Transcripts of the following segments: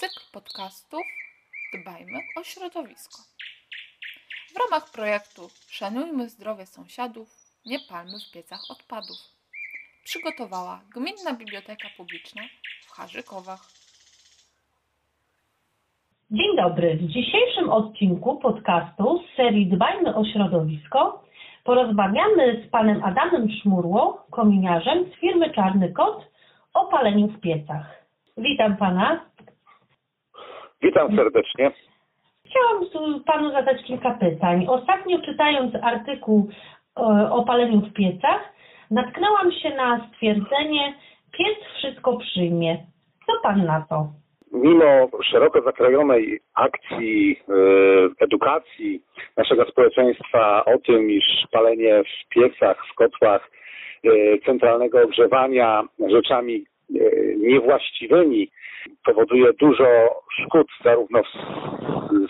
Cykl podcastów Dbajmy o środowisko. W ramach projektu Szanujmy zdrowie sąsiadów, nie palmy w piecach odpadów. Przygotowała Gminna Biblioteka Publiczna w Harzykowach. Dzień dobry. W dzisiejszym odcinku podcastu z serii Dbajmy o środowisko porozmawiamy z panem Adamem Szmurło, kominiarzem z firmy Czarny Kot o paleniu w piecach. Witam pana. Witam serdecznie. Chciałam tu panu zadać kilka pytań. Ostatnio czytając artykuł o paleniu w piecach, natknęłam się na stwierdzenie piec wszystko przyjmie. Co pan na to? Mimo szeroko zakrojonej akcji e, edukacji naszego społeczeństwa o tym, iż palenie w piecach, w kotłach e, centralnego ogrzewania rzeczami e, niewłaściwymi powoduje dużo szkód zarówno w,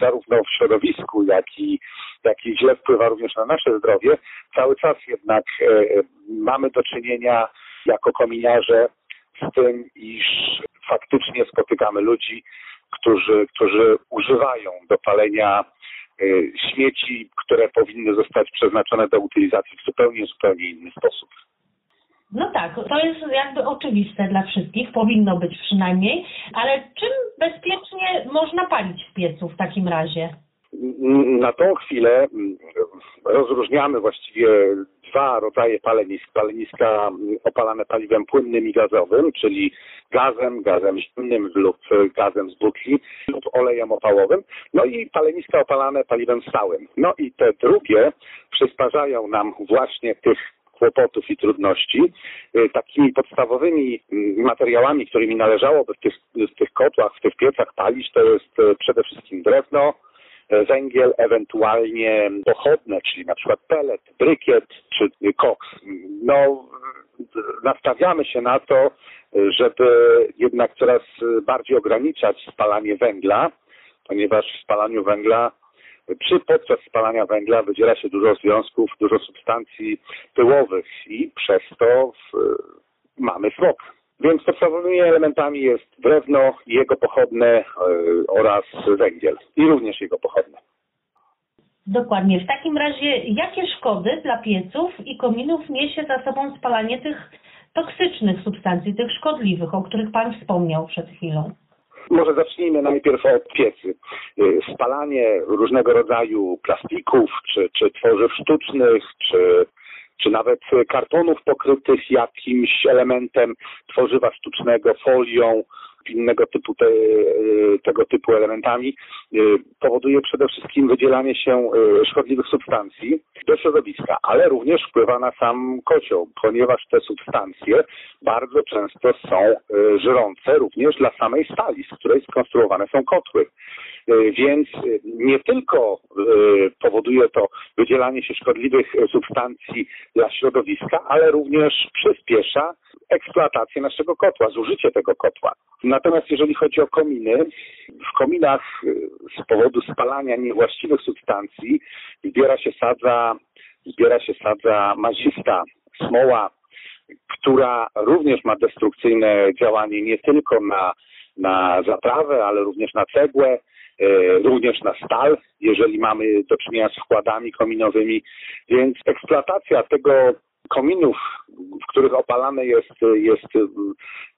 zarówno w środowisku, jak i, jak i źle wpływa również na nasze zdrowie. Cały czas jednak e, mamy do czynienia jako kominiarze z tym, iż faktycznie spotykamy ludzi, którzy, którzy używają do palenia e, śmieci, które powinny zostać przeznaczone do utylizacji w zupełnie, zupełnie inny sposób. No tak, to jest jakby oczywiste dla wszystkich, powinno być przynajmniej, ale czym bezpiecznie można palić w piecu w takim razie? Na tą chwilę mm, rozróżniamy właściwie dwa rodzaje palenisk. Paleniska opalane paliwem płynnym i gazowym, czyli gazem, gazem zimnym lub gazem z butli lub olejem opałowym. No i paleniska opalane paliwem stałym. No i te drugie przysparzają nam właśnie tych kłopotów i trudności. Y, Takimi podstawowymi mm, materiałami, którymi należałoby w tych, w tych kotłach, w tych piecach palić, to jest y, przede wszystkim drewno, y, węgiel, ewentualnie pochodne, czyli na przykład pelet, brykiet czy koks. No, nastawiamy się na to, żeby jednak coraz bardziej ograniczać spalanie węgla, ponieważ w spalaniu węgla przy podczas spalania węgla wydziela się dużo związków, dużo substancji pyłowych i przez to w, mamy smog. Więc podstawowymi elementami jest drewno, jego pochodne y, oraz węgiel i również jego pochodne. Dokładnie. W takim razie, jakie szkody dla pieców i kominów niesie za sobą spalanie tych toksycznych substancji, tych szkodliwych, o których Pan wspomniał przed chwilą? Może zacznijmy najpierw od piecy. Y, Spalanie różnego rodzaju plastików, czy, czy tworzyw sztucznych, czy, czy nawet kartonów pokrytych jakimś elementem tworzywa sztucznego, folią, innego typu te, y, tego typu elementami y, powoduje przede wszystkim wydzielanie się szkodliwych substancji do środowiska, ale również wpływa na sam kocioł, ponieważ te substancje bardzo często są żrące również dla samej stali, z której skonstruowane są kotły. Więc nie tylko powoduje to wydzielanie się szkodliwych substancji dla środowiska, ale również przyspiesza eksploatację naszego kotła, zużycie tego kotła. Natomiast jeżeli chodzi o kominy, w kominach z powodu spalania niewłaściwych substancji zbiera się sadza, zbiera się sadza mazista, smoła, która również ma destrukcyjne działanie nie tylko na, na zaprawę, ale również na cegłę, również na stal, jeżeli mamy do czynienia z wkładami kominowymi, więc eksploatacja tego kominów, w których opalane jest, jest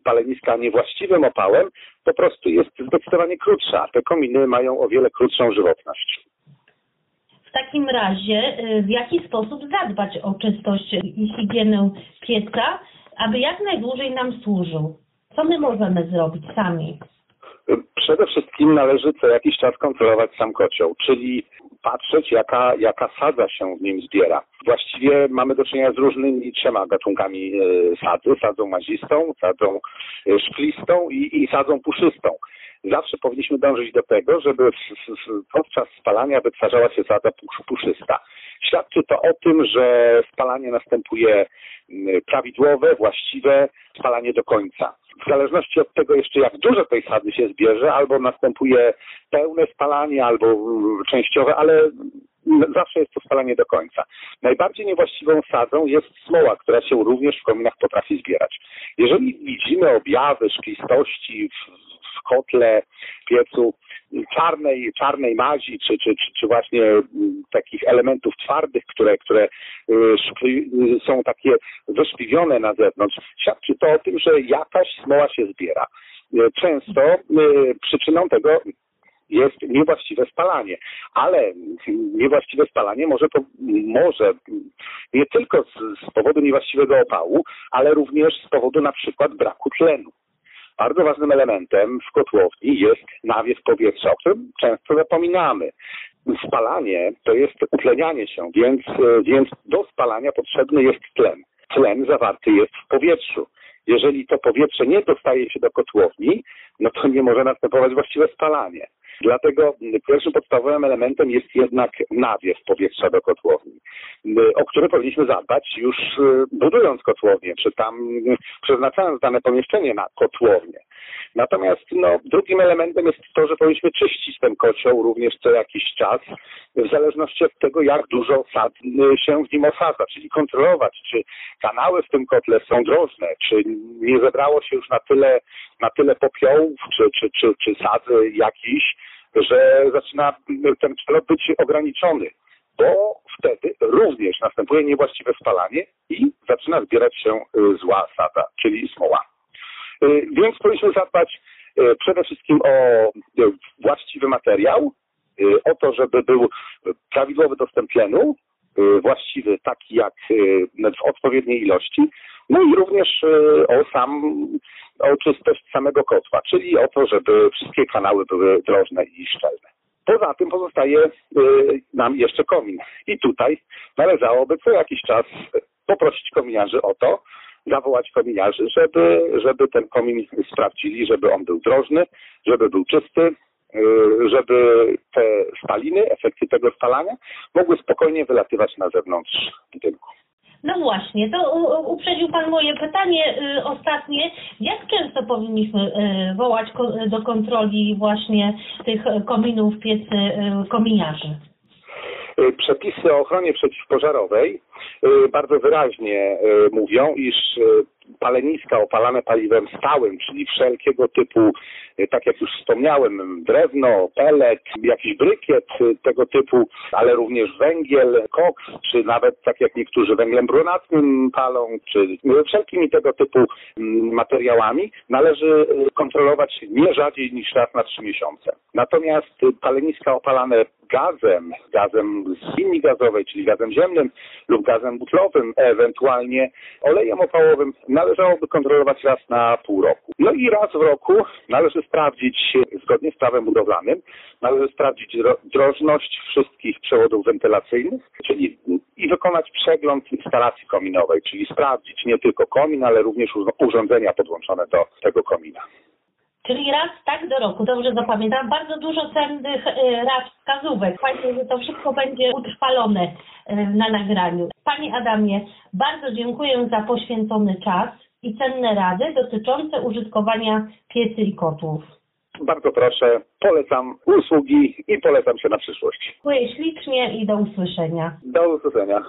paleniska niewłaściwym opałem, po prostu jest zdecydowanie krótsza. Te kominy mają o wiele krótszą żywotność. W takim razie, y, w jaki sposób zadbać o czystość i higienę pieca, aby jak najdłużej nam służył? Co my możemy zrobić sami? Przede wszystkim należy co jakiś czas kontrolować sam kocioł, czyli patrzeć, jaka, jaka sadza się w nim zbiera. Właściwie mamy do czynienia z różnymi trzema gatunkami e, sadzy, sadzą mazistą, sadzą e, szklistą i, i sadzą puszystą. Zawsze powinniśmy dążyć do tego, żeby podczas spalania wytwarzała się sadza puszysta. Świadczy to o tym, że spalanie następuje prawidłowe, właściwe, spalanie do końca. W zależności od tego jeszcze jak dużo tej sady się zbierze, albo następuje pełne spalanie, albo częściowe, ale zawsze jest to spalanie do końca. Najbardziej niewłaściwą sadzą jest smoła, która się również w kominach potrafi zbierać. Jeżeli widzimy objawy szklistości w kotle, piecu czarnej, czarnej mazi, czy, czy, czy, czy właśnie mm, takich elementów twardych, które, które y, są takie wyszpiwione na zewnątrz, świadczy to o tym, że jakaś smoła się zbiera. Y, Często y, przyczyną tego jest niewłaściwe spalanie, ale niewłaściwe spalanie może, to, może nie tylko z, z powodu niewłaściwego opału, ale również z powodu na przykład braku tlenu. Bardzo ważnym elementem w kotłowni jest nawiew powietrza, o którym często zapominamy. Spalanie to jest utlenianie się, więc, e, więc do spalania potrzebny jest tlen. Tlen zawarty jest w powietrzu. Jeżeli to powietrze nie dostaje się do kotłowni, no to nie może następować właściwe spalanie. Dlatego pierwszym podstawowym elementem jest jednak nawiew powietrza do kotłowni, o który powinniśmy zadbać już y, budując kotłownię, czy tam przeznaczając dane pomieszczenie na kotłownię. Natomiast no, drugim elementem jest to, że powinniśmy czyścić ten kocioł również co jakiś czas, w zależności od tego, jak dużo sad y, się w nim osadza, czyli kontrolować, czy kanały w tym kotle są drożne, czy nie zebrało się już na tyle, na tyle popiołów, czy, czy, czy, czy sadzy jakiś, że zaczyna ten przelot być ograniczony, bo wtedy również następuje niewłaściwe spalanie i zaczyna zbierać się y, zła sada, czyli smoła. Y, Więc powinniśmy zadbać y, przede wszystkim o właściwy materiał, o to, żeby był prawidłowy dostęp tlenu, właściwy taki jak y, w odpowiedniej ilości, no i również y, o sam, o czystość samego kotła, czyli o to, żeby wszystkie kanały były drożne i szczelne. Poza tym pozostaje y, nam jeszcze komin. I tutaj należałoby co jakiś czas poprosić kominiarzy o to, zawołać kominiarzy, żeby, żeby ten komin sprawdzili, żeby on był drożny, żeby był czysty, y, żeby te spaliny, efekty tego spalania mogły spokojnie wylatywać na zewnątrz budynku. No właśnie, to uprzedził Pan moje pytanie y, ostatnie. Jak często powinniśmy y, wołać do kontroli właśnie tych kominów, piecy y, kominiarzy? Y, Przepisy o ochronie przeciwpożarowej y, bardzo wyraźnie y, mówią, iż y, paleniska opalane paliwem stałym, czyli wszelkiego typu, y, tak jak już wspomniałem, drewno, pelet, jakiś brykiet y, tego typu, ale również węgiel, koks, czy nawet tak jak niektórzy węglem brunatnym palą, czy wszelkimi tego typu mm, materiałami należy y, kontrolować nie rzadziej niż raz na trzy miesiące. Natomiast paleniska opalane gazem, gazem z linii gazowej, czyli gazem ziemnym lub gazem butlowym, ewentualnie olejem opałowym, należałoby kontrolować raz na pół roku. No i raz w roku należy sprawdzić, zgodnie z prawem budowlanym, należy sprawdzić dro- drożność wszystkich przewodów wentylacyjnych, czyli i wykonać przegląd instalacji kominowej, czyli sprawdzić nie tylko komin, ale również ur- urządzenia podłączone do tego komina. Czyli raz tak do roku, dobrze zapamiętam. Bardzo dużo cennych y, rad, wskazówek. Fajnie, że to wszystko będzie utrwalone y, na nagraniu. Panie Adamie, bardzo dziękuję za poświęcony czas i cenne rady dotyczące użytkowania piecy i kotłów. Bardzo proszę, polecam usługi i polecam się na przyszłość. Dziękuję ślicznie i do usłyszenia. Do usłyszenia.